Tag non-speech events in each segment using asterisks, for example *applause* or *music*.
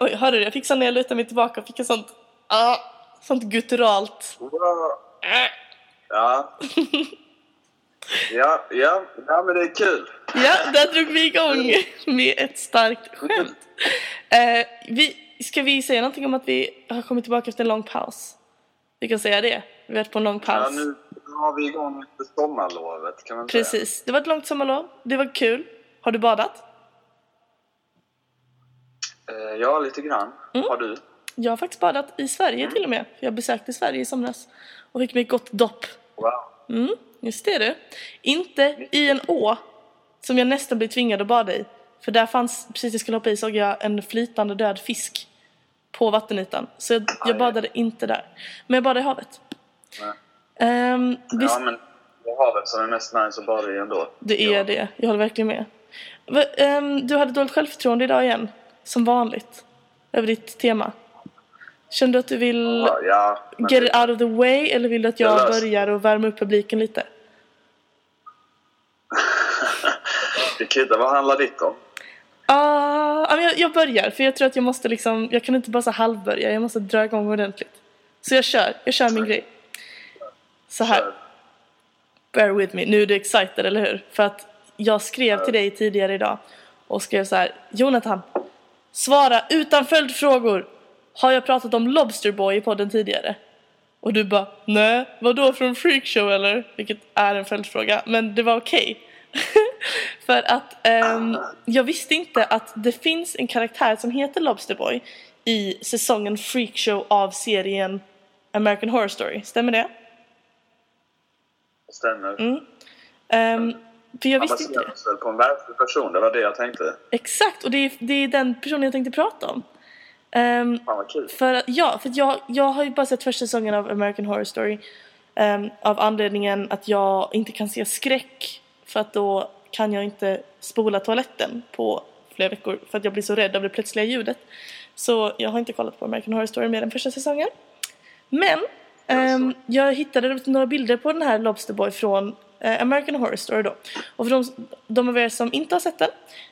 Oj, hörde du? Jag fick så när jag lutade mig tillbaka och fick ett sånt, ah, sånt gutturalt. Äh. Ja. Ja, ja, ja, men det är kul. Ja, där drog vi igång med ett starkt skämt. Eh, vi, ska vi säga någonting om att vi har kommit tillbaka efter en lång paus? Vi kan säga det. Vi har varit på en lång Ja, paus. nu har vi igång efter sommarlovet kan man Precis. Det var ett långt sommarlov. Det var kul. Har du badat? Eh, Ja, lite grann. Mm. Har du? Jag har faktiskt badat i Sverige till och med. Jag besökte Sverige i somras. Och fick mig ett gott dopp. Wow. Mm, just det du. Inte i en å som jag nästan blev tvingad att bada i. För där fanns, precis när jag skulle hoppa i såg jag en flytande död fisk på vattenytan. Så jag, jag Aj. badade inte där. Men jag badade i havet. Nej. Ehm, visst, Ja, men det är havet som är mest nice att bada i ändå. det är ja. det. Jag håller verkligen med. Ehm, du hade dåligt självförtroende idag igen. Som vanligt. Över ditt tema. Kände du att du vill Ja, men get it out of the way eller vill du att jag börjar och värma upp publiken lite? *laughs* kvittar. Vad handlar ditt om? Men jag, jag börjar för jag tror att jag måste liksom, jag kan inte bara så halvbörja, jag måste dra igång ordentligt. Så jag kör, jag kör min grej. Så här, bear with me, nu är du excited eller hur? För att jag skrev till dig tidigare idag och skrev så här, Jonathan, svara utan följdfrågor. Har jag pratat om Lobster Boy i podden tidigare? Och du bara, nej, vadå från Freakshow eller? Vilket är en följdfråga, men det var okej. *laughs* För att ehm, jag visste inte att det finns en karaktär som heter Lobster Boy i säsongen Freakshow av serien American Horror Story. Stämmer det? Stämmer. Mm. Ehm, för jag visste inte det. på en verklig person, det var det jag tänkte. Exakt, och det är, det är den personen jag tänkte prata om. Ehm, Fan vad kul. För ja, för jag, jag har ju bara sett första säsongen av American Horror Story ehm, av anledningen att jag inte kan se skräck för att då kan jag inte spola toaletten på flera veckor för att jag blir så rädd av det plötsliga ljudet. Så jag har inte kollat på American Horror Story mer än första säsongen. Men ehm, jag hittade några bilder på den här Lobster Boy från Eh, American Horror Story då. Och för de, de av er som inte har sett den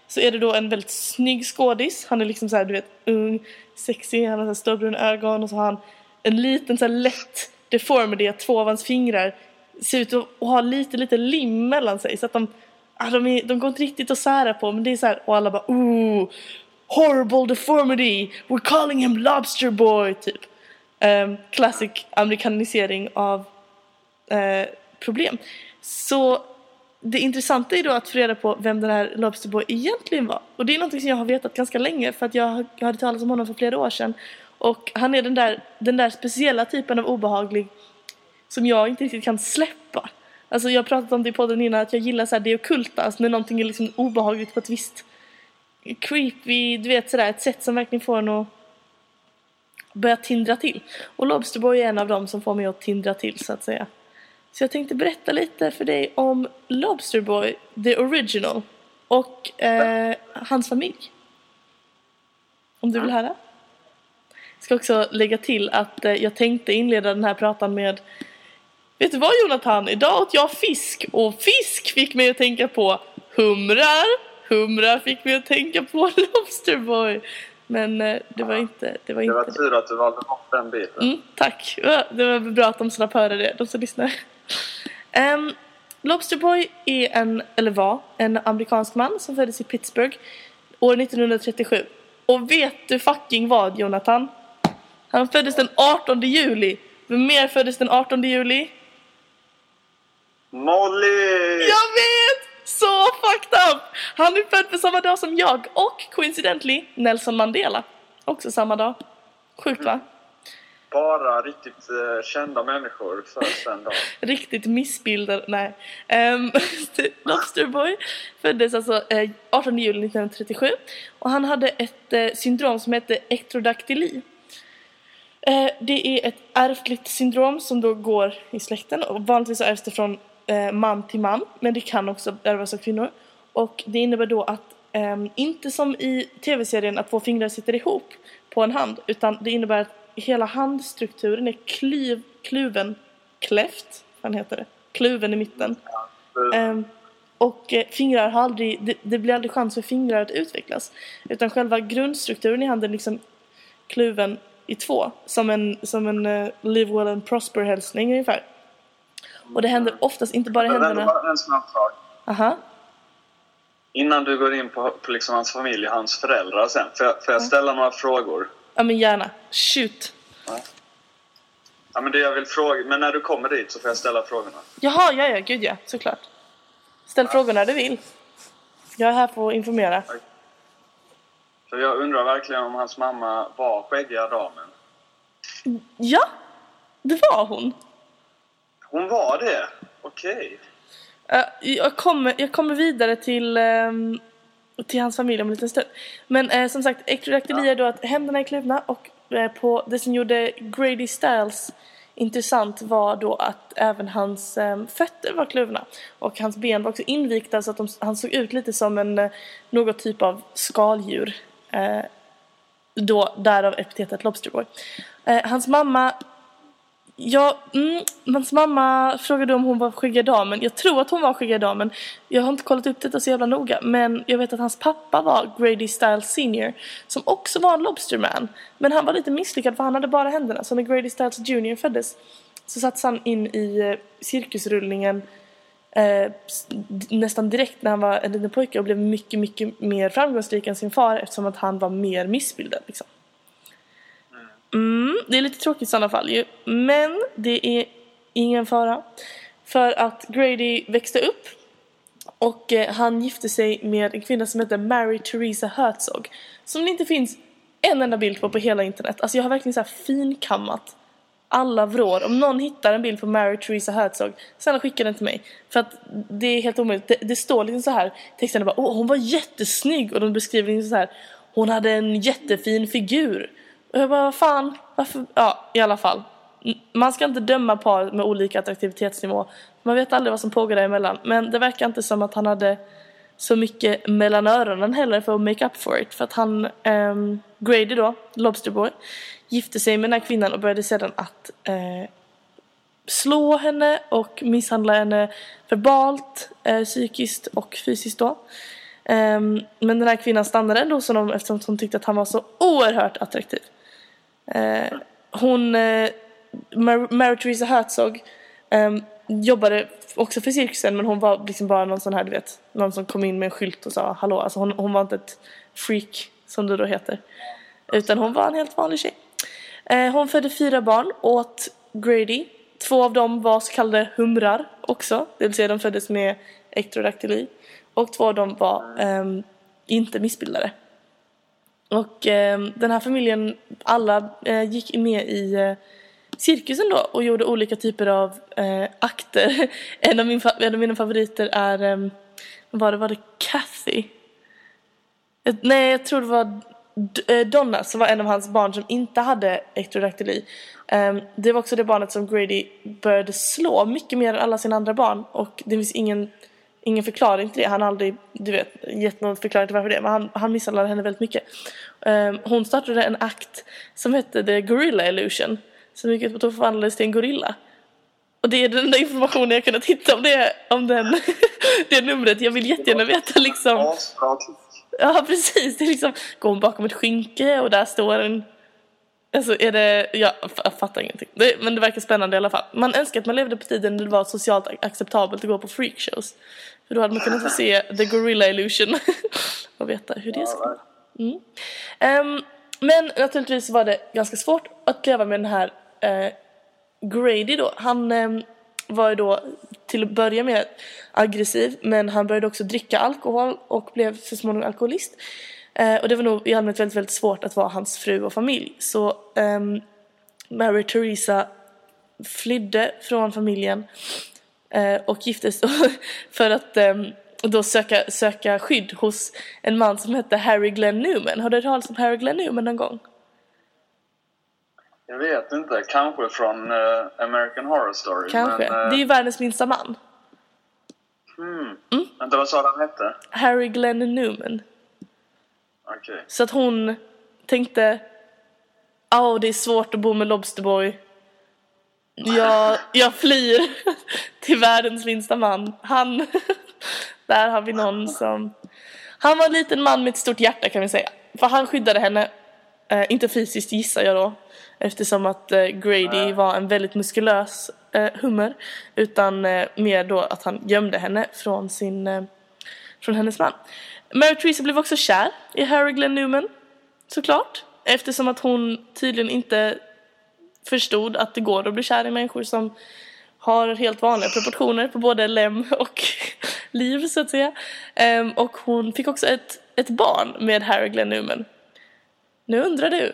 så är det då en väldigt snygg skådis. Han är liksom så här, du vet, ung, sexig, han har så här ögon och så har han en liten så här lätt deformity att två av hans fingrar ser ut att ha lite, lite lim mellan sig. Så att de, ah, de, är, de går inte riktigt att sära på men det är så här, och alla bara ooh, horrible deformity, we're calling him Lobster Boy, typ. Um, classic amerikanisering av eh, problem. Så det intressanta är då att få reda på vem den här Lobsterboy egentligen var. Och det är någonting som jag har vetat ganska länge för att jag, hade talat om honom för flera år sedan. Och han är den där, den där speciella typen av obehaglig som jag inte riktigt kan släppa. Alltså jag har pratat om det i podden innan att jag gillar så här det okulta, alltså när någonting är liksom obehagligt på ett visst creepy, du vet sådär, ett sätt som verkligen får en att börja tindra till. Och Lobsterboy är en av dem som får mig att tindra till så att säga. Så jag tänkte berätta lite för dig om Lobsterboy, the original, och eh, hans familj. Om du vill höra? Jag ska också lägga till att eh, jag tänkte inleda den här pratan med Vet du vad Jonathan? Idag åt jag fisk och fisk fick mig att tänka på humrar. Humrar fick mig att tänka på *laughs* Lobsterboy. Men eh, det var inte det. Var Det inte var tur att du valde bort den biten. Mm, tack. Det var bra att de slapp höra det, de som lyssnar. Um, Lobsterboy är en, eller var, en amerikansk man som föddes i Pittsburgh år 1937. Och vet du fucking vad Jonathan? Han föddes den 18 juli. Vem mer föddes den 18 juli? Molly! Jag vet! Så fucked up! Han är född på samma dag som jag och coincidentally Nelson Mandela. Också samma dag. Sjukt va? Bara riktigt eh, kända människor föds den dagen. *laughs* Riktigt missbildad, nej. Ehm, *laughs* typ um, Lobsterboy föddes alltså eh, 18 juli 1937 och han hade ett eh, syndrom som hette ektrodaktyli. Eh, det är ett ärftligt syndrom som då går i släkten och vanligtvis ärvs det från eh, man till man men det kan också ärvas av kvinnor. Och det innebär då att ehm, inte som i tv-serien att två fingrar sitter ihop på en hand utan det innebär att hela handstrukturen är klyv, kluven, kläft, vad heter det, kluven i mitten. Ehm, och eh, fingrar har aldrig, det, det blir aldrig chans för fingrar att utvecklas. Utan själva grundstrukturen i handen är liksom kluven i två. Som en, som en uh, live well and prosper hälsning ungefär. Och det händer oftast inte bara i händerna. bara en snabb fråga. Aha. Innan du går in på, på liksom hans familj, hans föräldrar sen. Får jag, får jag ställa några frågor? Ja men gärna. Shoot. Ja, men det jag vill fråga, men när du kommer dit så får jag ställa frågorna. Jaha, ja ja, gud ja, såklart. Ställ frågor när du vill. Jag är här för att informera. För jag undrar verkligen om hans mamma var skäggiga damen. Ja, det var hon. Hon var det? Okej. Eh, jag, kommer, jag kommer vidare till, ehm, till hans familj om en liten stund. Men eh, som sagt, ektrodaktyli är då att händerna är kluvna och eh, på det som gjorde Grady Styles intressant var då att även hans eh, fötter var kluvna. Och hans ben var också invikta så att de, han såg ut lite som en eh, något typ av skaldjur. Eh, då, därav epitetet Lobsterboy. Eh, hans mamma Ja, mm, hans mamma frågade om hon var skäggiga damen. Jag tror att hon var skäggiga damen. Jag har inte kollat upp detta så jävla noga. Men jag vet att hans pappa var Grady Styles Senior. Som också var en Lobsterman. Men han var lite misslyckad för han hade bara händerna. Så när Grady Styles Junior föddes så sattes han in i eh, cirkusrullningen eh, nästan direkt när han var en liten pojke och blev mycket, mycket mer framgångsrik än sin far eftersom att han var mer missbildad. Liksom. Mm, det är lite tråkigt i sådana fall ju. Men det är ingen fara. För att Grady växte upp och eh, han gifte sig med en kvinna som heter Mary Theresa Herzog. Som det inte finns en enda bild på på hela internet. Alltså jag har verkligen så här finkammat alla vrår. Om någon hittar en bild på Mary Theresa Herzog, snälla skicka den till mig. För att det är helt omöjligt. Det, det står liksom så här, texten är bara åh hon var jättesnygg och de beskriver liksom så här hon hade en jättefin figur. Och jag bara vad fan, varför? Ja i alla fall. Man ska inte döma par med olika attraktivitetsnivå. Man vet aldrig vad som pågår däremellan. Men det verkar inte som att han hade så mycket mellan öronen heller för att make up for it. För att han, um, Grady då, Lobsterboy, gifte sig med den här kvinnan och började sedan att uh, slå henne och misshandla henne verbalt, eh, psykiskt och fysiskt då. Um, men den här kvinnan stannade ändå hos honom eftersom hon tyckte att han var så oerhört attraktiv. Eh, hon, eh, Mary Theresa Herzog, eh, jobbade också för cirkusen men hon var liksom bara någon sån här du vet, någon som kom in med en skylt och sa hallå. Alltså hon, hon var inte ett freak som det då heter. Utan hon var en helt vanlig tjej. Eh, hon födde fyra barn åt Grady. Två av dem var så kallade humrar också. Det vill säga de föddes med ektrodaktyli. Och två av dem var ehm, inte missbildade. Och eh, den här familjen, alla eh, gick med i eh, cirkusen då och gjorde olika typer av eh, akter. *laughs* en, av min, en av mina favoriter är, eh, var det, var det Kathy? Nej, jag tror det var D- eh, Donna som var en av hans barn som inte hade ektrodaktyli. Ehm, det var också det barnet som Grady började slå mycket mer än alla sina andra barn och det finns ingen, ingen förklaring till det. Han har aldrig du vet, gett någon förklaring till varför det men han, han misshandlade henne väldigt mycket. Ehm, hon startade en akt som hette The Gorilla Illusion som gick ut på att hon förvandlades till en gorilla. Och det är den enda informationen jag kunnat hitta om det, om den, *laughs* det numret. Jag vill jättegärna veta liksom. Ja precis, det är liksom, går hon bakom ett skynke och där står en Alltså är det, jag fattar ingenting. Det, men det verkar spännande i alla fall. Man önskar att man levde på tiden när det var socialt acceptabelt att gå på freakshows. För då hade man kunnat få se The Gorilla Illusion. *laughs* och veta hur det skulle vara. Mm. Um, men naturligtvis var det ganska svårt att leva med den här uh, Grady då. Han um, var ju då till att börja med aggressiv men han började också dricka alkohol och blev så småningom alkoholist. Eh, och det var nog i allmänhet väldigt, väldigt svårt att vara hans fru och familj. Så ehm, Mary Theresa flydde från familjen eh, och giftes *laughs* för att ehm, då söka, söka skydd hos en man som hette Harry Glenn Newman. Har du hört talas om Harry Glenn Newman någon gång? Jag vet inte. Kanske från eh, American Horror Story. Kanske. Men, eh, Det är ju världens minsta man. hmm. Vänta, vad sa han hette? Harry Glenn Newman. Okej. Så att hon tänkte Ja, det är svårt att bo med Lobsterboy. Jag, jag flyr *laughs* till världens minsta man. Han... *laughs* Där har vi någon som... Han var en liten man med ett stort hjärta kan vi säga. För han skyddade henne. Eh, inte fysiskt gissar jag då. Eftersom att eh, Grady var en väldigt muskulös eh, hummer. Utan eh, mer då att han gömde henne från sin... Eh, från hennes man. Mary Theresa blev också kär i Harry Glenn Newman. Såklart. Eftersom att hon tydligen inte förstod att det går att bli kär i människor som har helt vanliga proportioner på både lem och *laughs* liv så att säga. Ehm, och hon fick också ett, ett barn med Harry Glenn Newman. Nu undrar du,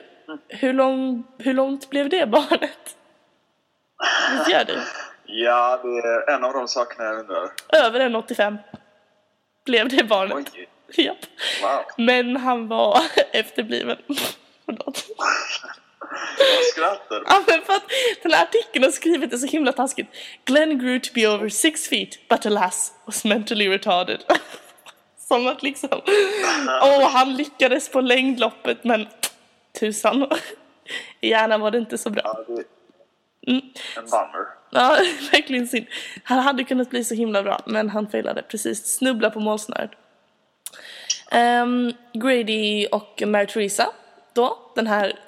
hur, lång, hur långt blev det barnet? Visst gör du? Ja, det är en av de sakerna jag undrar. Över 1,85 blev det barnet. Oj, *laughs* Japp. wow. Men han var *laughs* efterbliven. *laughs* Förlåt. Jag skrattar. Ja men för att den här artikeln har skrivit det så himla taskigt. Glenn grew to be over six feet but alas was mentally retarded. Som att liksom, åh han lyckades på längdloppet men tusan. I hjärnan var det inte så bra. Mm. en bummer. Ja, verkligen synd. Han hade kunnat bli så himla bra men han failade precis. Snubbla på målsnöret. Um, Grady och Mary Theresa då, den här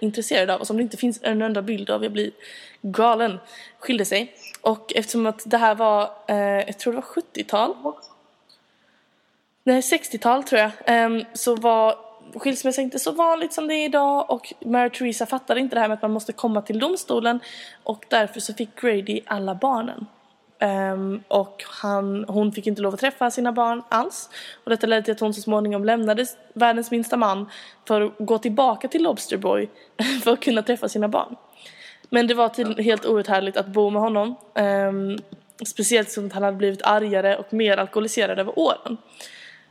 intresserad av och som det inte finns en enda bild av, jag blir galen, skilde sig. Och eftersom att det här var, eh, jag tror det var 70-tal, nej 60-tal tror jag, eh, så var skilsmässa inte så vanligt som det är idag och Mary Theresa fattade inte det här med att man måste komma till domstolen och därför så fick Grady alla barnen. Ehm, och han, hon fick inte lov att träffa sina barn alls. Och detta ledde till att hon så småningom lämnade världens minsta man för att gå tillbaka till Lobster Boy *laughs* för att kunna träffa sina barn. Men det var tydligen helt outhärdligt att bo med honom. Um, speciellt som han hade blivit argare och mer alkoholiserad över åren.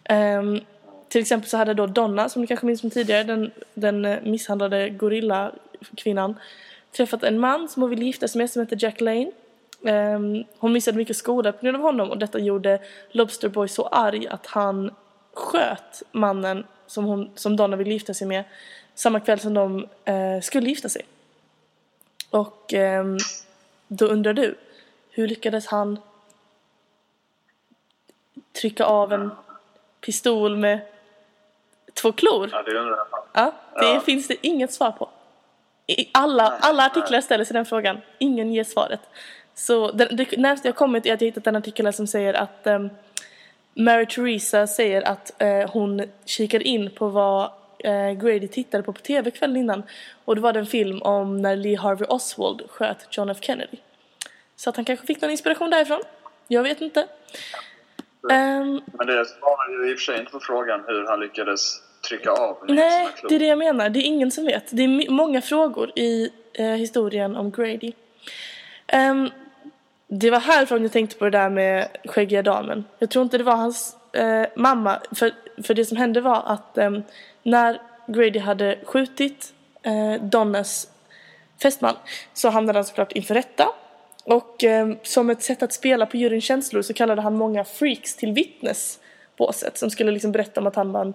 Um, till exempel så hade då Donna, som ni kanske minns från tidigare, den, den eh, misshandlade gorillakvinnan, träffat en man som hon ville gifta sig med som hette Jack Lane. Ehm, hon missade mycket skola på grund av honom och detta gjorde Lobster Boy så arg att han sköt mannen som, hon, som Donna ville gifta sig med samma kväll som de eh, skulle gifta sig. Och ehm, då undrar du, hur lyckades han trycka av en pistol med två klor? Ja, det undrar jag. Ja, det Ja. finns det inget svar på. I alla, alla artiklar ställer sig den frågan. Ingen ger svaret. Så det, det närmaste jag kommit är att jag hittat en artikel som säger att um, Mary Theresa säger att eh, hon kikade in på vad eh, Grady tittade på på tv kvällen innan. Och det var den film om när Lee Harvey Oswald sköt John F Kennedy. Så att han kanske fick någon inspiration därifrån. Jag vet inte. Ehm, Men det svarar ju i och för sig inte på frågan hur han lyckades trycka av Nej, det är det jag menar. Det är ingen som vet. Det är många frågor i eh, historien om Grady. Ehm, det var härifrån jag tänkte på det där med skäggiga damen. Jag tror inte det var hans eh, mamma. För, för det som hände var att eh, när Grady hade skjutit eh, Donnas fästman så hamnade han såklart inför rätta. Och eh, som ett sätt att spela på juryns känslor så kallade han många freaks till vittnesbåset som skulle liksom berätta om att han var en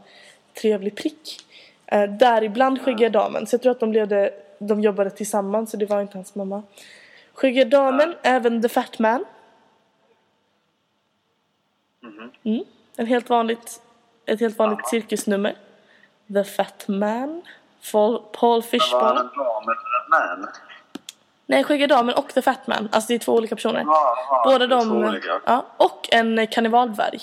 trevlig prick. Eh, däribland Skäggiga Damen. Så jag tror att de, levde, de jobbade tillsammans så det var inte hans mamma. Skäggiga Damen, även The Fat Man. Mhm. Mm, en helt vanligt, ett helt vanligt cirkusnummer. The Fat Man. Paul, Paul Men var Fishball. en dam eller en man? Nej, Skäggiga Damen och The Fat Man. Alltså det är två olika personer. Jaha, Båda det är de... Ja, och en karnevaldvärg.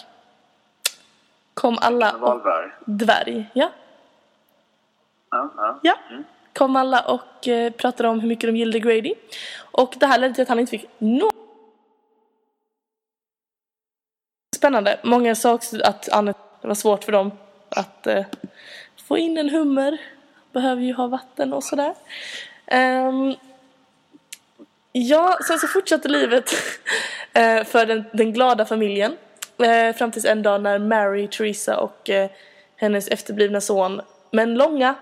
Kom alla. Wahlberg. Dvärg, ja. Ja, ja. Ja. Kom alla och eh, pratade om hur mycket de gillade Grady. Och det här ledde till att han inte fick något. Spännande. Många sa också att det var svårt för dem att eh, få in en hummer. Behöver ju ha vatten och sådär. Ehm, ja, sen så fortsatte livet *laughs* eh, för den, den glada familjen. Eh, fram tills en dag när Mary, Theresa och eh, hennes efterblivna son, men långa,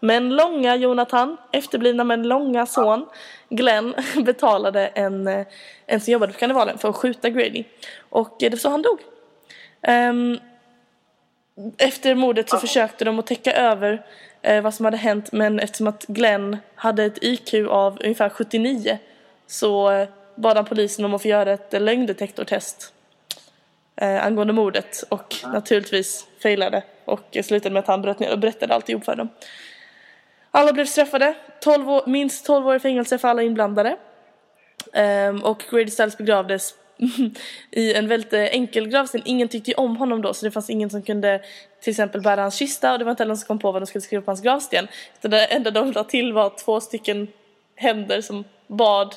men långa Jonathan, efterblivna men långa son, Glenn, *laughs* betalade en, eh, en som jobbade på karnevalen för att skjuta Grady. Och eh, det var så han dog. Ehm, efter mordet så försökte de att täcka över eh, vad som hade hänt men eftersom att Glenn hade ett IQ av ungefär 79 så eh, bad han polisen om att få göra ett eh, lögndetektortest. eh, angående mordet och naturligtvis failade och slutade med att han bröt ner och berättade alltihop för dem. Alla blev straffade, 12 år, minst 12 år i fängelse för alla inblandade. Um, och Grady Stiles begravdes *laughs* i en väldigt enkel gravsten. Ingen tyckte ju om honom då så det fanns ingen som kunde till exempel bära hans kista och det var inte heller någon som kom på vad de skulle skriva på hans gravsten. Utan det enda de la till var två stycken händer som bad.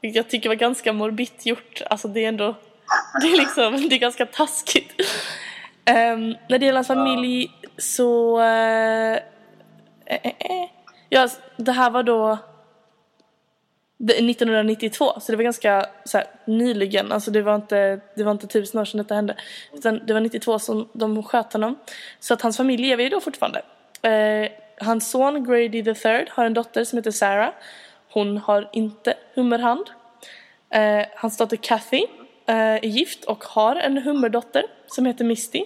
Vilket jag tycker var ganska morbitt gjort. Alltså det är ändå, det är liksom, *laughs* det är ganska taskigt. Um, när det gäller hans familj så... Uh. Eh, eh, eh. Ja, det här var då 1992, så det var ganska så här, nyligen. Alltså det var, inte, det var inte tusen år sedan detta hände. Utan det var 92 som de sköt honom. Så att hans familj lever ju då fortfarande. Eh, hans son Grady III har en dotter som heter Sarah. Hon har inte hummerhand. Eh, hans dotter Kathy eh, är gift och har en hummerdotter som heter Misty.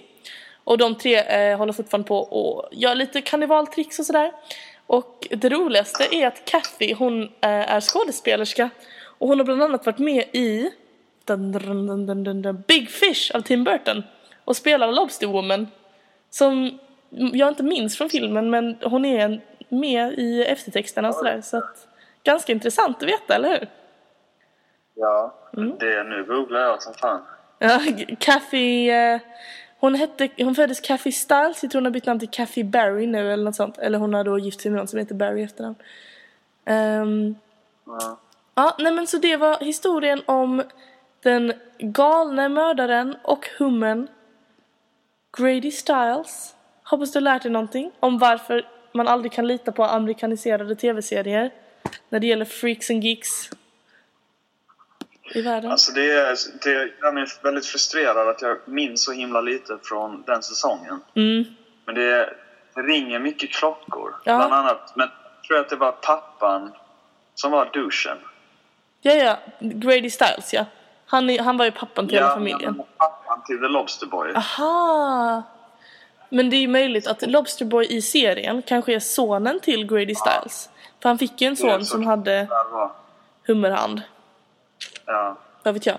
Och de tre eh, håller fortfarande på och gör lite karnevaltricks och sådär. Och det roligaste är att Kathy, hon eh, är skådespelerska. Och hon har bland annat varit med i dun, dun, dun, Big Fish av Tim Burton. Och spelar Lobster Woman. Som jag inte minns från filmen men hon är med i eftertexterna och sådär. Så att, ganska intressant att veta, eller hur? Ja, mm. det nu googlar jag som fan. Ja, Kathy, eh, hon, hette, hon föddes Kathy Styles, jag tror hon har bytt namn till Kathy Barry nu eller något sånt. Eller hon har då gift sig med någon som heter Barry efternamn. Um, ja. ja, nej men så det var historien om den galne mördaren och hummen Grady Styles. Hoppas du har lärt dig någonting om varför man aldrig kan lita på amerikaniserade tv-serier när det gäller freaks and geeks i världen? Alltså det är, det, jag är väldigt frustrerad att jag minns så himla lite från den säsongen. Mm. Men det, det ringer mycket klockor. Ja. Bland annat, men jag tror att det var pappan som var douchen. Ja, ja. Grady Styles, ja. Han, han var ju pappan till ja, hela familjen. Ja, pappan till The Lobster Boy. Aha! Men det är ju möjligt att Lobster Boy i serien kanske är sonen till Grady Styles. Ja. För han fick ju en son som hade hummerhand. Ja. Vad vet jag?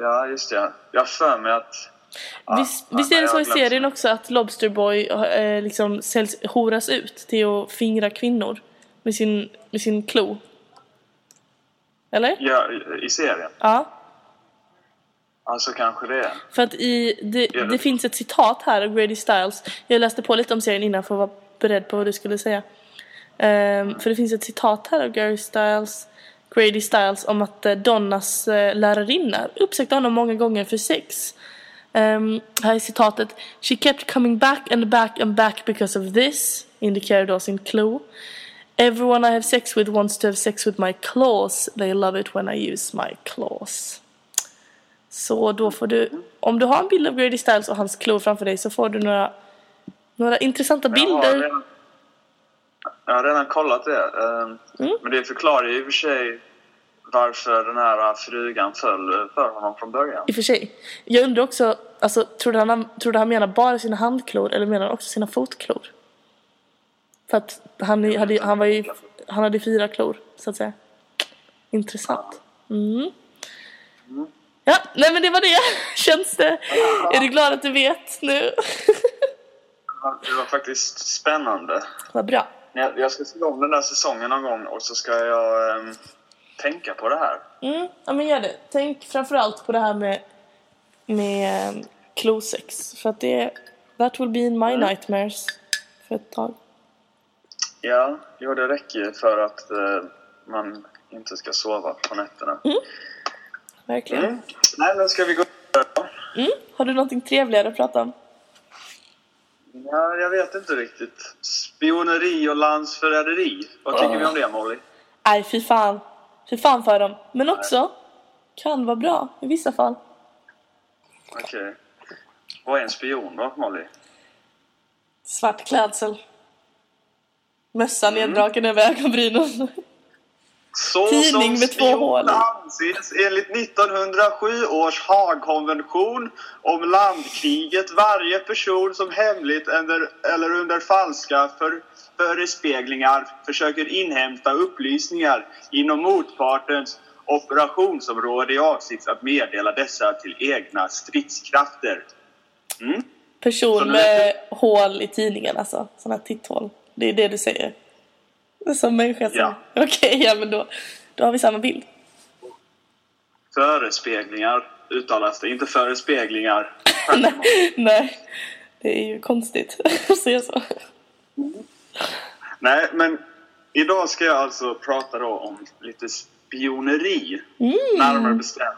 Ja, just det. Jag har för mig att... visst, visst är det så i serien också att Lobster Boy eh, liksom säljs, horas ut till att fingra kvinnor med sin, med sin klo? Eller? Ja, i serien? Ja. Alltså kanske det. För att i, det, det, det finns ett citat här av Grady Styles. Jag läste på lite om serien innan för att vara beredd på vad du skulle säga. Um, för det finns ett citat här av Gary Styles Grady Styles om att eh, Donnas eh, lärarinna uppsökte honom många gånger för sex. Um, här är citatet. She kept coming back and back and back because of this. Indikerar då sin clue. Everyone I have sex with wants to have sex with my claws. They love it when I use my claws. Så då får du, om du har en bild av Grady Styles och hans claw framför dig så får du några, några intressanta bilder. Jag har redan kollat det. Ehm, mm. Men det förklarar ju i och för sig varför den här frugan föll för honom från början. I och för sig. Jag undrar också, alltså, tror du han, tror du han menar bara sina handklor eller menar han också sina fotklor? För att han, hade, han, var ju, han hade fyra klor, så att säga. Intressant. Mm. Mm. Ja, nej men det var det. *laughs* Känns det? Är du glad att du vet nu? det var faktiskt spännande. Vad bra. Jag ska se om den där säsongen någon gång och så ska jag um, tänka på det här. Mm, ja men gör det. Tänk framförallt på det här med, med um, klosex. För att det, that will be in my mm. nightmares för ett tag. Ja, jo det räcker ju för att uh, man inte ska sova på nätterna. Mm. Verkligen. Mm. Nej, men ska vi gå vidare mm. Har du någonting trevligare att prata om? Ja, jag vet inte riktigt. Spioneri och landsförräderi. Vad tycker oh. vi om det, Molly? Nej, fy fan. Fy fan för dem. Men också kan vara bra i vissa fall. Okej. Okay. Vad är en spion då, Molly? Svart klädsel. Mössan mm. neddragen över ögonbrynen. Så Tidning med två hål anses enligt 1907 års Haagkonvention om landkriget varje person som hemligt eller, eller under falska för, förespeglingar försöker inhämta upplysningar inom motpartens operationsområde i avsikt att meddela dessa till egna stridskrafter. Mm? Person med hål i tidningen alltså, sådana titthål. Det är det du säger? Som människa. Ja. Okej, ja men då, då har vi samma bild. Förespeglingar uttalas det, inte förespeglingar. *laughs* nej, nej, det är ju konstigt *laughs* att säga så. Nej, men idag ska jag alltså prata då om lite spioneri. Mm. Närmare bestämt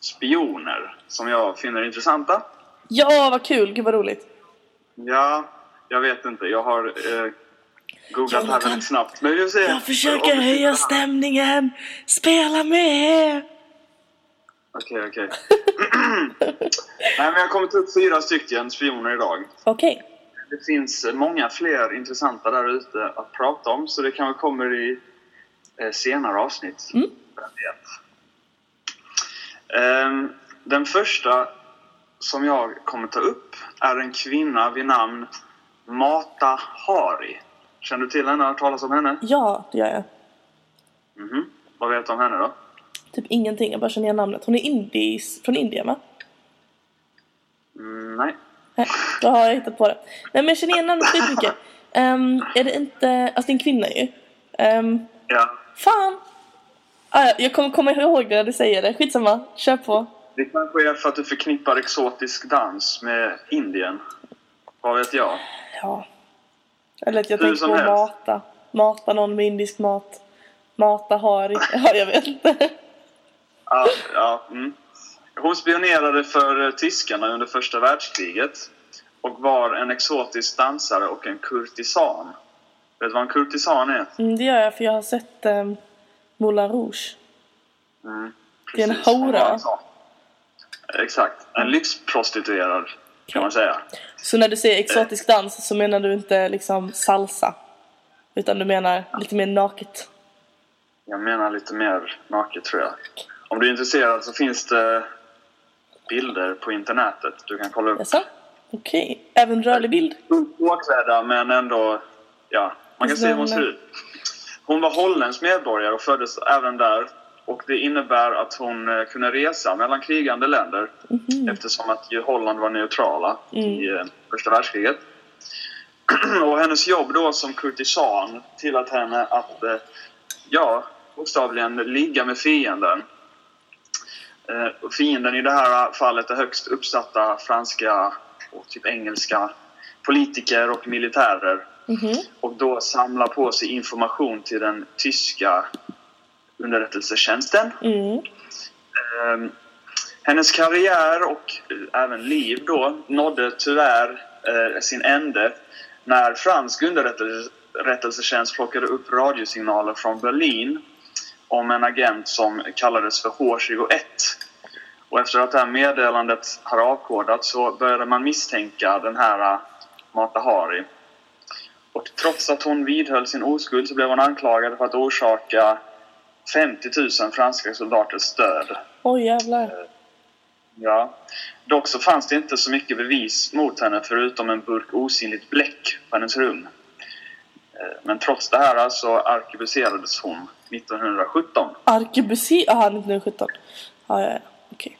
spioner som jag finner intressanta. Ja, vad kul! Gud vad roligt. Ja, jag vet inte. Jag har eh, googlat här Jonathan, väldigt snabbt. Men vi. Jag försöker höja stämningen! Spela med! Okej, okej. *clears throat* Nej, men jag kommer ta upp fyra stycken spioner idag. Okej. Det finns många fler intressanta där ute att prata om, så det kanske kommer i eh, senare avsnitt. Mm. Ehm, Den första som jag kommer ta upp är en kvinna vid namn Mata Hari. Känner du till henne? Har du talas om henne? Ja, det gör jag. Mhm. Vad vet du om henne då? Typ ingenting, jag bara känner igen namnet. Hon är indis, från Indien va? Mm, nej. Nej, då har jag hittat på det. Nej men jag känner igen namnet skitmycket. Um, är det inte, alltså det är en kvinna ju. Um, Ja. fan! Ah, ja, jag kommer komma ihåg det när du säger det. Skitsamma, kör på. Det kanske är för att du förknippar exotisk dans med Indien. Vad vet jag? Ja. Eller att jag Hur tänker på helst. mata. Mata någon med indisk mat. Mata hari. *laughs* Ja, jag vet inte. Ja, ja, mm. Hon spionerade för eh, tyskarna under första världskriget och var en exotisk dansare och en kurtisan. Vet du vad en kurtisan är? Mm, det gör jag för jag har sett um, Moulin Rouge. Mm, Det är en hora. Exakt. En lyxprostituerad kan man säga. Så när du säger exotisk dans så menar du inte liksom salsa? Utan du menar lite mer naket? Jag menar lite mer naket tror jag. Om du är intresserad så finns det bilder på internetet. Du kan kolla upp Jaså? Okej. Även rörlig bild? påklädda men ändå, ja, man kan se hur hon ser ut. Hon var holländsk medborgare och föddes även där. Och det innebär att hon eh, kunde resa mellan krigande länder eftersom att Holland var neutrala i eh, första världskriget. *clears throat* och hennes jobb då som kurtisan tillät henne att, eh, ja, bokstavligen ligga med fienden. Fienden i det här fallet är högst uppsatta franska och typ engelska politiker och militärer. Mhm. Och då samla på sig information till den tyska underrättelsetjänsten. Mm. Ehm, hennes karriär och eh, även liv då nådde tyvärr eh, sin ände när fransk underrättelsetjänst plockade upp radiosignaler från Berlin om en agent som kallades för H21. Och efter att det här meddelandet har avkodats så började man misstänka den här uh, Mata Hari. Och trots att hon vidhöll sin oskuld så blev hon anklagad för att orsaka 50 000 franska soldaters död. Oj jävlar. Ja. Dock så fanns det inte så mycket bevis mot henne förutom en burk osynligt bläck på hennes rum. Eh, Men trots det här så arkebuserades hon 1917. Arkebusé... Aha, 1917. Ja, ja, ja. Okej.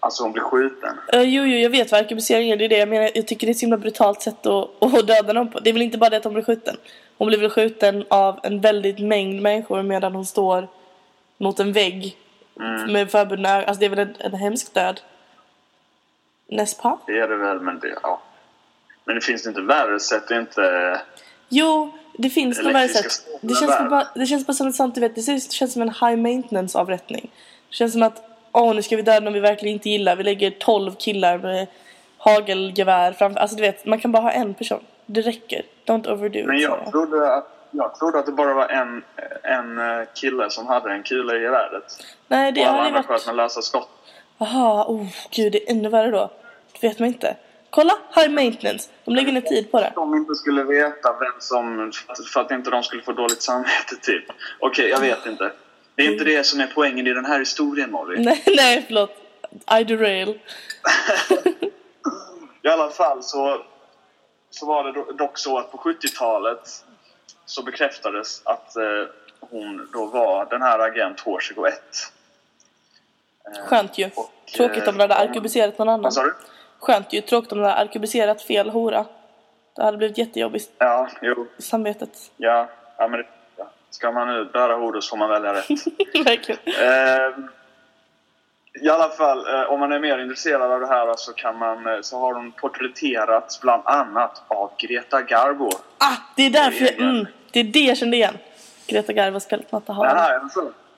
Alltså hon blev skjuten. Eh, jo, jo, jag vet vad arkebusering är. Det är det jag menar. Jag tycker det är ett så himla brutalt sätt att, att döda någon på. Det är väl inte bara det att hon blir skjuten. Hon blir väl skjuten av en väldigt mängd människor medan hon står mot en vägg Mm. med förbundna ögon. Alltså det är väl en, en hemsk död. N'est-ce pas? Det är det väl, men det, ja. Men det finns inte värre sätt inte... Jo, det finns nog värre sätt. Det känns, bara, det känns bara som ett sånt, du vet, det känns- känns som en high maintenance avrättning. Det känns som att, åh nu ska vi döda någon vi verkligen inte gillar. Vi lägger 12 killar med hagelgevär framför. Alltså du vet, man kan bara ha en person. Det räcker. Don't overdo it. Men jag trodde att, jag trodde att det bara var en, en eh, kille som hade en kula i geväret. Nej, det Och alla andra sköt varit... med lösa skott. Jaha, oh gud det är ännu värre då. Det vet man inte. Kolla, high maintenance. De lägger ner tid på det. De inte skulle veta vem som... För att inte de skulle få dåligt samvete, typ. Okej, jag vet inte. Det är inte det som är poängen i den här historien, Molly. *laughs* Nej, nej förlåt. I derail. *laughs* I alla fall så, så var det do- dock så att på 70-talet så bekräftades att eh, hon då var den här agent H21. Skönt ju. och, Tråkigt om det hade arkebuserat någon annan. Vad sa du? Skönt ju. Tråkigt om det hade arkebuserat fel hora. Det hade blivit jättejobbigt Ja, jo. i samvetet. Ja, ja men det, ja. Ska man nu bära hora så får man välja rätt. *laughs* Verkligen. Eh, I alla fall, eh, om man är mer intresserad av det här så, kan man, eh, så har de porträtterats bland annat av Greta Garbo. Ah, det är därför mm, Det är det jag kände igen. Greta Garbo spelat Matta Hari. Jaha?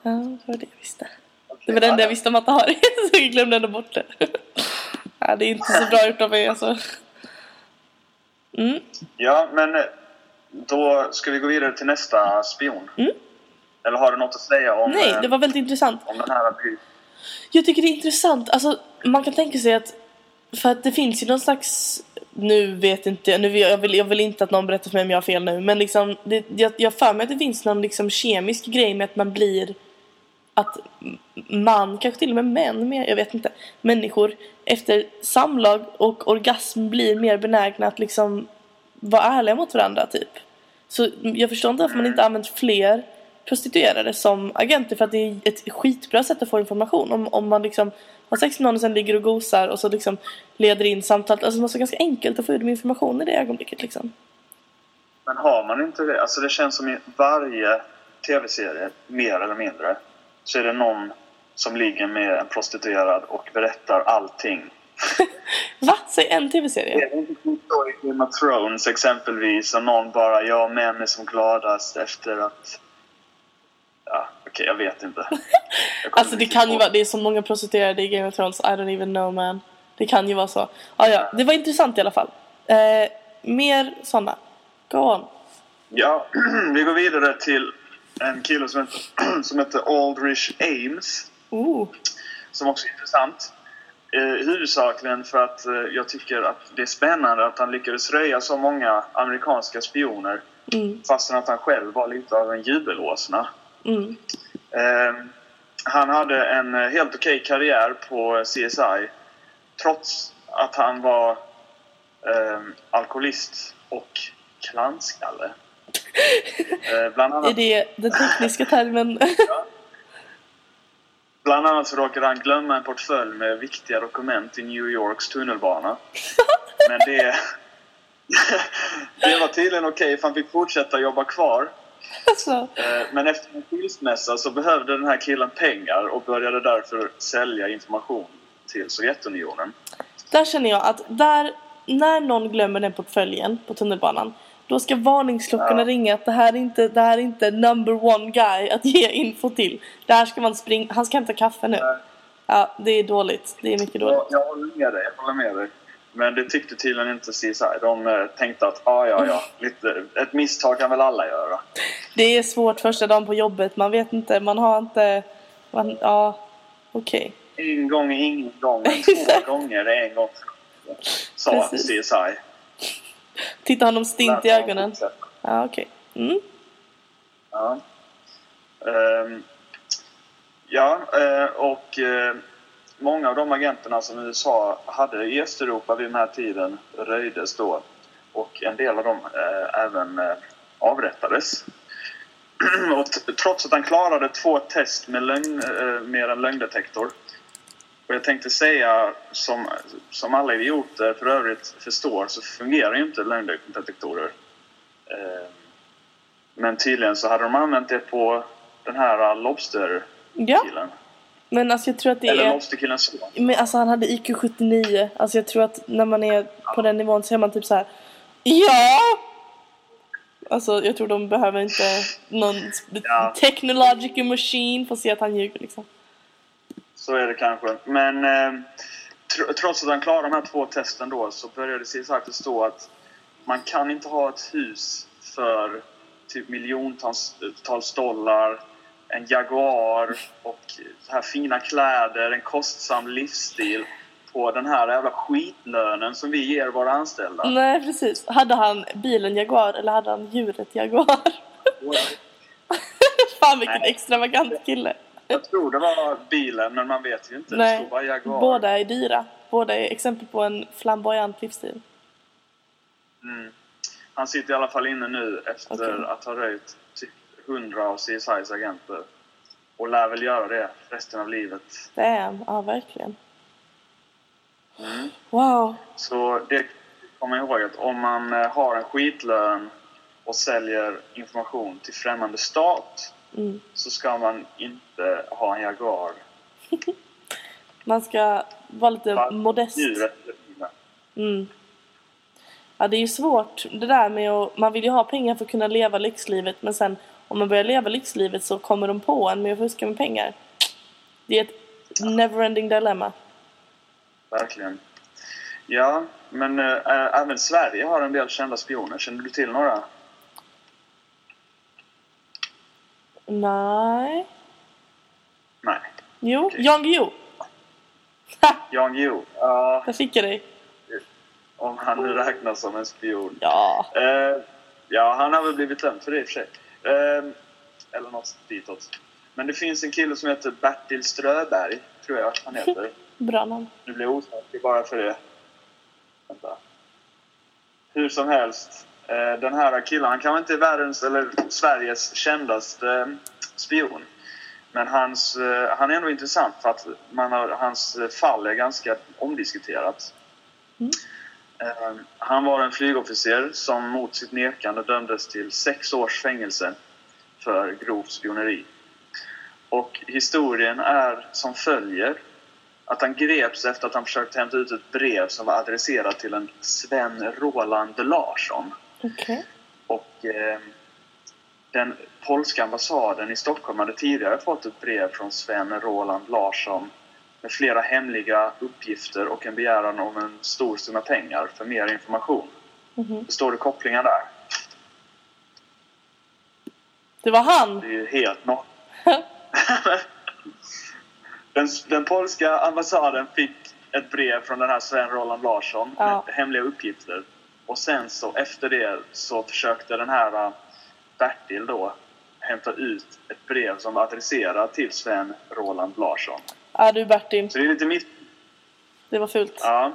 Ja, det var det jag visste. Det var det enda jag visste om Matta Hari. *laughs* så jag glömde ändå bort det. ja, det är inte så bra gjort av mig alltså. Mm. Ja, men då ska vi gå vidare till nästa spion. Mm. Eller har du något att säga om, Nej, eh, det var väldigt intressant. om den här byn? Jag tycker det är intressant. Alltså, man kan tänka sig att... För att det finns ju någon slags... Nu vet inte jag, nu vill, jag, vill, jag vill inte att någon berättar för mig om jag har fel nu. Men liksom, det, jag, jag har för mig att det finns någon liksom kemisk grej med att man blir... Att man, kanske till och med män, men jag vet inte. Människor efter samlag och orgasm blir mer benägna att liksom vara ärliga mot varandra typ. Så jag förstår inte varför man inte använt fler prostituerade som agenter för att det är ett skitbra sätt att få information. Om, om man liksom har sex med någon och sen ligger och gosar och så liksom leder in samtalet. Alltså det måste vara ganska enkelt att få ut information i det ögonblicket liksom. Men har man inte det? Alltså det känns som i varje tv-serie, mer eller mindre, så är det någon som ligger med en prostituerad och berättar allting. *laughs* Va? Säg en tv-serie. Är det inte så i Game of Thrones exempelvis och någon bara ja, män är som gladast efter att... Okej, jag vet inte. *laughs* Jag Alltså det kan ju ihåg. vara, det är så många prostituerade i Game of Thrones, I don't even know man. Det kan ju vara så. Ah, ja, det var intressant i alla fall. Eh, mer sådana. Go on. Ja, *clears throat* vi går vidare till en kille som heter, *clears throat* som heter Aldrich Ames. Ooh. Som också är intressant. Eh, huvudsakligen för att eh, jag tycker att det är spännande att han lyckades röja så många amerikanska spioner Mm, fastän att han själv var lite av en jubelåsna. Mm. Eh, han hade en eh, helt okej karriär på CSI trots att han var eh, alkoholist och klanskalle. *laughs* Eh, bland, Är annat, det den tekniska termen? *laughs* bland annat så råkade han glömma en portfölj med viktiga dokument i New Yorks tunnelbana. *laughs* Men det, det var tydligen okej för han fick fortsätta jobba kvar. Alltså, Eh, Men efter en skilsmässa så behövde den här killen pengar och började därför sälja information till Sovjetunionen. där känner jag att där, när någon glömmer den portföljen på tunnelbanan då ska varningsklockorna Ja. ringa att det här, är inte, det här är inte number one guy att ge info till. Det här ska man springa, han ska hämta kaffe nu. Nej. Ja, det är dåligt. Det är mycket dåligt. Jag, jag håller med dig, jag håller med dig. Men det tyckte tydligen inte CSI. De eh, tänkte att ah, ja, ja, lite, ett misstag kan väl alla göra. Det är svårt första dagen på jobbet. Man vet inte, man har inte... Man, ja, okej. En gång är ingen gång, *laughs* två gånger är en gång. Sa Precis. CSI. Titta honom stint i ögonen. Ja, okej. Mm. Ja. Ehm, ja, eh, och eh, många av de agenterna som USA hade i Östeuropa vid den här tiden röjdes då. Och en del av dem eh, även eh, avrättades. *clears throat* och trots att han klarade två test med, lögn, eh, med en lögndetektor. Och jag tänkte säga, som, som alla idioter för övrigt förstår, så fungerar ju inte lögndetektorer. Eh, men tydligen så hade de använt det på den här Lobster-killen. Ja, men alltså jag tror att det Eller är... Lobster-killens son. Men alltså han hade IQ 79. Alltså jag tror att när man är på den nivån så är man typ så här. Ja! Alltså jag tror de behöver inte någon Ja. technological machine för att se att han ljuger liksom. Så är det kanske. Men eh, tr- trots att han klarade de här två testen då så började CSI förstå att man kan inte ha ett hus för typ miljontals tals dollar, en Jaguar och så här fina kläder, en kostsam livsstil på den här jävla skitlönen som vi ger våra anställda. Nej precis. Hade han bilen Jaguar eller hade han djuret Jaguar? *laughs* Fan vilken Nej. extravagant kille. Jag tror det var bilen, men man vet ju inte. Det Nej, stod bara Jaguar. båda är dyra. Båda är exempel på en flamboyant livsstil. Mm. Han sitter i alla fall inne nu efter Okej. att ha röjt 100 av CSIs agenter. Och lär väl göra det resten av livet. Damn, ja verkligen. Mm. Wow. Så det kommer ihåg att om man eh, har en skitlön och säljer information till främmande stat Mm. så ska man inte ha en Jaguar. *laughs* Man ska vara lite Fast modest. Mm. Ja, det är ju svårt det där med att... Man vill ju ha pengar för att kunna leva lyxlivet men sen om man börjar leva lyxlivet så kommer de på en med att fuska med pengar. Det är ett neverending dilemma. Verkligen. Ja, men äh, även Sverige har en del kända spioner. Känner du till några? Nej. Nej. Jo, Okej. Jan Guillou. Jan Guillou. Ja, Där fick jag dig. om han nu räknas som en spion. Ja. Eh, ja, han har väl blivit dömd för det i och för sig. Eh, eller något ditåt. Men det finns en kille som heter Bertil Ströberg, tror jag han heter. *laughs* Bra namn. Nu blir jag osäker bara för det. Vänta. Hur som helst. Eh, den här killen, han kanske inte är världens eller Sveriges kändaste eh, spion. Men hans, eh, han är ändå intressant för att man har, hans fall är ganska omdiskuterat. Mm. Eh, han var en flygofficer som mot sitt nekande dömdes till sex års fängelse för grovt spioneri. Och historien är som följer att han greps efter att han försökt hämta ut ett brev som var adresserat till en Sven Roland Larsson. Okej. Och eh, den polska ambassaden i Stockholm hade tidigare fått ett brev från Sven Roland Larsson med flera hemliga uppgifter och en begäran om en stor summa pengar för mer information. Mhm. Förstår du kopplingen där? Det var han. Det är ju helt no *laughs* den, den polska ambassaden fick ett brev från den här Sven Roland Larsson Ja. med hemliga uppgifter. Och sen så efter det så försökte den här äh, Bertil då hämta ut ett brev som var adresserat till Sven Roland Larsson. Ja du Bertil. Så det är lite mitt... Det var fult. Ja.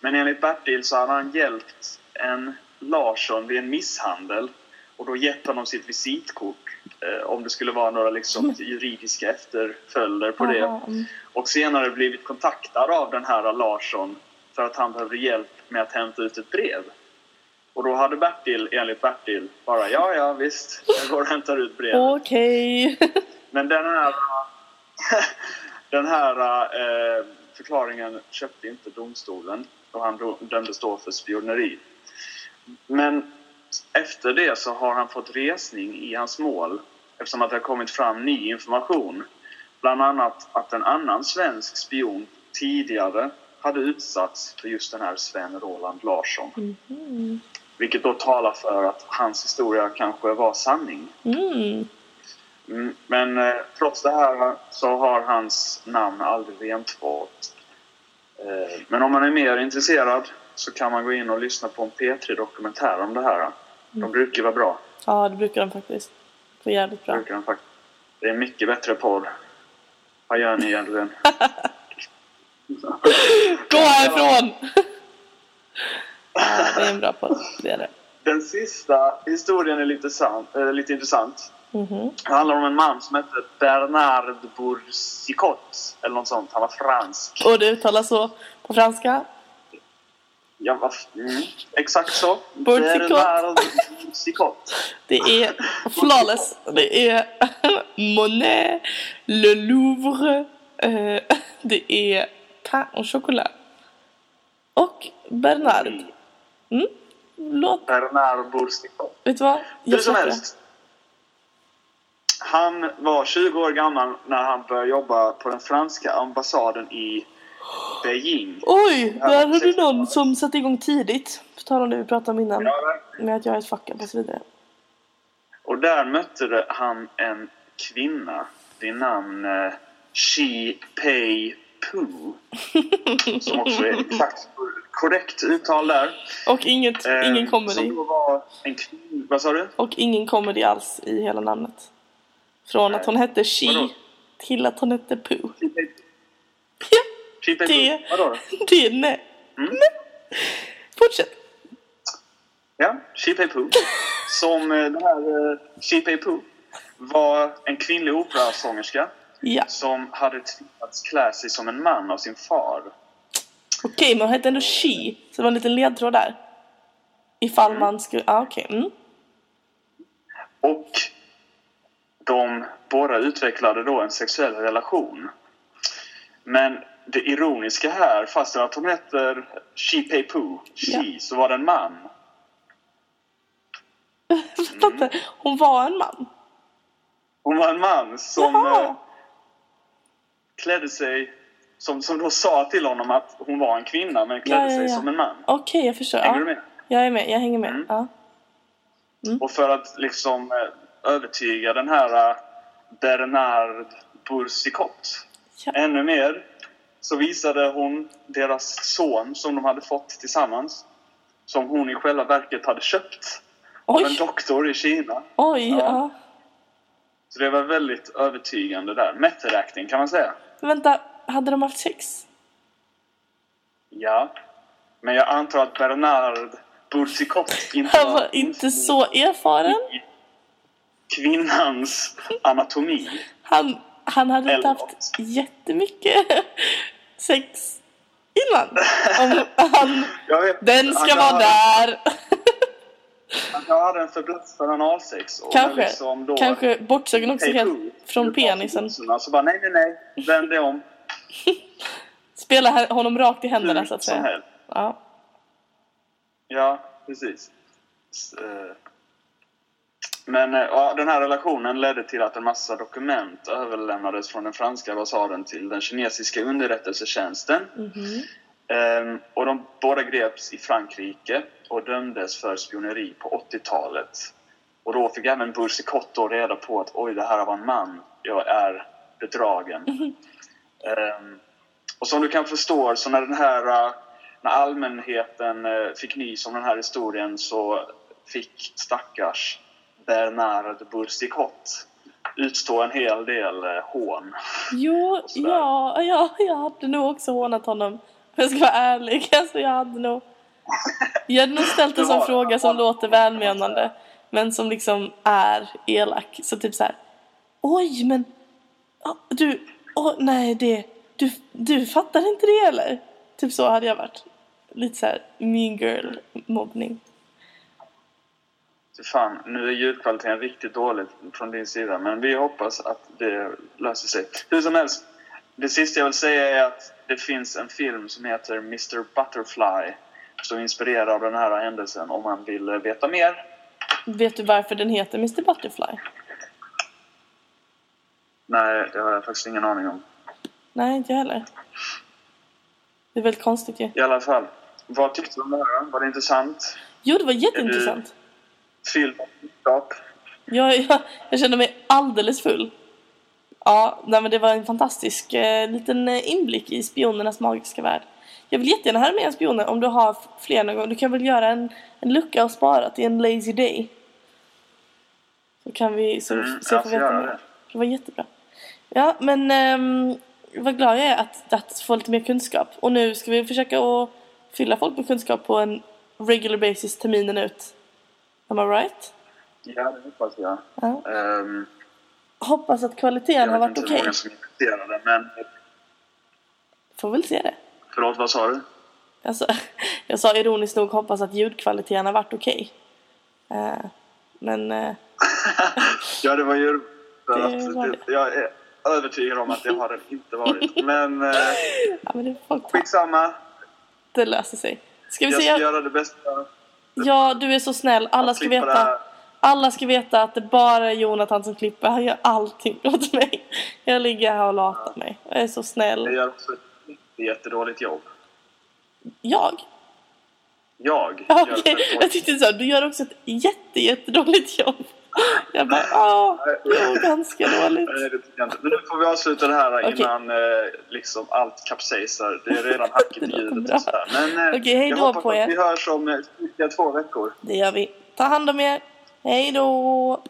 Men enligt Bertil så hade han hjälpt en Larsson vid en misshandel och då gett honom sitt visitkort eh, om det skulle vara några liksom, juridiska efterföljder på det. Mm. Och senare blivit kontaktad av den här Larsson för att han behövde hjälp med att hämta ut ett brev. Och då hade Bertil, enligt Bertil, bara ja, ja visst, jag går och hämtar ut brevet. Okej. *laughs* Men den här, *laughs* den här eh, förklaringen köpte inte domstolen och han dömdes då för spioneri. Men efter det så har han fått resning i hans mål eftersom att det har kommit fram ny information. Bland annat att en annan svensk spion tidigare hade utsatts för just den här Sven Roland Larsson. Mhm. Vilket då talar för att hans historia kanske var sanning. Mm. Mm, Men eh, trots det här så har hans namn aldrig rentvått. Eh, men om man är mer intresserad så kan man gå in och lyssna på en P3-dokumentär om det här. De brukar vara bra. Ja det brukar de faktiskt. Det är jävligt bra. Brukar de faktiskt. Det är en mycket bättre podd. Vad gör ni egentligen? *laughs* Gå härifrån! ja, det är en bra podd. Det är det. Den sista historien är lite, sant, eh, lite intressant. Mhm. Det handlar om en man som heter Bernard Boursicot. Eller något sånt. Han var fransk. Och det uttalas så på franska. Ja, vad f- mm, exakt så. Boursicot. Bernard Boursicot. *laughs* Det är flawless. Det är *laughs* Monet, Le Louvre, eh, *laughs* det är pain au chocolat. Och Bernard. Mm. Låt, Bernard Boursicot. vet du vad? Hur som helst. Han var 20 år gammal när han började jobba på den franska ambassaden i Beijing. Oj, där har du någon som satte igång tidigt. På tal om det vi pratade om innan. Ja. Med att jag är ett fuck och så vidare. Och där mötte han en kvinna vid namn eh, Shi Pei Pu. *laughs* Som också är exakt korrekt uttal där. Och inget, Eh, ingen comedy. Som då var en kvinna. Vad sa du? Och ingen comedy alls i hela namnet. Från att hon hette Vadå? She till att hon hette Pooh. Ja, Det-. Vadå då? det nej. Mm. nej. Fortsätt. Ja, Shi Pei Pu. Som eh, den här Shi Pei Pu var en kvinnlig operasångerska Ja. som hade tvingats klä sig som en man av sin far. Okej, men hon hette ändå She. Så det var en liten ledtråd där. Ifall man skulle... Ja, okej. Mm. Och de båda utvecklade då en sexuell relation. Men det ironiska här, fastän att hon heter She Pei Poo, She, Ja. så var det en man. *laughs* Inte. Hon var en man. Hon var en man som Jaha. eh, klädde sig, som, som då sa till honom att hon var en kvinna men klädde Ja, ja, sig som en man. Okej, jag förstår. Hänger du med? Jag är med, jag hänger med. Mm. Ja. Och för att liksom eh, övertyga den här eh, Bernard Boursicotte Ja. ännu mer så visade hon deras son som de hade fått tillsammans. Som hon i själva verket hade köpt av en Oj, doktor i Kina. oj, Ja. ja. Så det var väldigt övertygande där. Method kan man säga. Vänta, hade de haft sex? Ja. Men jag antar att Bernard Boursicotte inte Han var inte så erfaren. i kvinnans anatomi. Han, han hade inte haft något. jättemycket *laughs* sex innan. Om han, *laughs* vet, den ska vara där. Han hade en fäbless för analsex. och Kanske, liksom då kanske bortsågen också helt från penisen. Så bara nej, nej, nej. Vänd dig om. *laughs* Spela honom rakt i händerna Hur så att som säga. helst. Ja. Ja, precis. S- eh. Men eh, ja, den här relationen ledde till att en massa dokument överlämnades från den franska ambassaden till den kinesiska underrättelsetjänsten. Mhm. Ehm, och de båda greps i Frankrike och dömdes för spioneri på 80-talet. Och då fick även Boursicotte då reda på att oj, det här var en man. Jag är bedragen. Ehm, och som du kan förstå, så när den här äh, när allmänheten äh, fick nys om den här historien så fick stackars Bernard Boursicotte utstå en hel del äh, hån. Jo, ja, ja, jag hade nog också hånat honom. Om jag ska vara ärlig. *laughs* Alltså, jag hade nog... Jag hade nog ställt *laughs* en sån fråga som *laughs* låter välmenande. Men som liksom är elak. Så typ så här. Oj, men... Du... åh, nej, det... Du, du fattar inte det eller? Typ så hade jag varit. Lite så här mean girl mobbning. Fan, nu är ljudkvaliteten riktigt dålig från din sida, men vi hoppas att det löser sig. Hur som helst, det sista jag vill säga är att det finns en film som heter Mr Butterfly som är inspirerad av den här händelsen om man vill veta mer. Vet du varför den heter Mr Butterfly? Nej, det har jag faktiskt ingen aning om. Nej, inte jag heller. Det är väldigt konstigt ju. I alla fall, vad tyckte du om det här? Var det intressant? Jo, det var jätteintressant. Kunskap? Jag, jag, jag kände mig alldeles full. Ja, nej, men det var en fantastisk eh, liten eh, inblick i spionernas magiska värld. Jag vill jättegärna höra mer spioner om du har fler någon gång. Du kan väl göra en, en lucka och spara till en lazy day. Så kan vi så, Mm, jag får veta mer. det. Var jättebra. Ja, men ehm, vad glad jag är att, att få lite mer kunskap. Och nu ska vi försöka att fylla folk med kunskap på en regular basis terminen ut. Am I right? Ja, det hoppas jag. Ja. Um, Hoppas att kvaliteten har jag vet varit inte okej. många som intresserade, men... Får väl se det. Förlåt, vad sa du? Alltså, *laughs* jag sa ironiskt nog hoppas att ljudkvaliteten har varit okej. Eh, men eh, *laughs* Ja, det var ju... för *laughs* Det att var det, jag är övertygad om att det har det inte varit. Men eh, ja, men det skitsamma. Det löser sig. Ska vi Jag se? ska göra det bästa. Ja, du är så snäll. Alla ska veta. här. Alla ska veta att det bara är Jonathan som klipper. Han gör allting *laughs* åt mig. Jag ligger här och latar mig. Jag är så Jag snäll. gör också ett jättedåligt jobb. Jag? Jag Ja, Okej, väldigt jag tyckte så. Du gör också ett jätte, jättedåligt jobb. Jag bara, ja, jo, ganska dåligt. Nej, det tycker jag inte. Nu får vi avsluta det här innan eh, liksom allt kapsejsar. Det är redan hackigt i *laughs* ljudet och sådär. Men eh, Okej, hej jag då hoppas på att er. vi hörs om eh, cirka två veckor. Det gör vi. Ta hand om er. Hej då!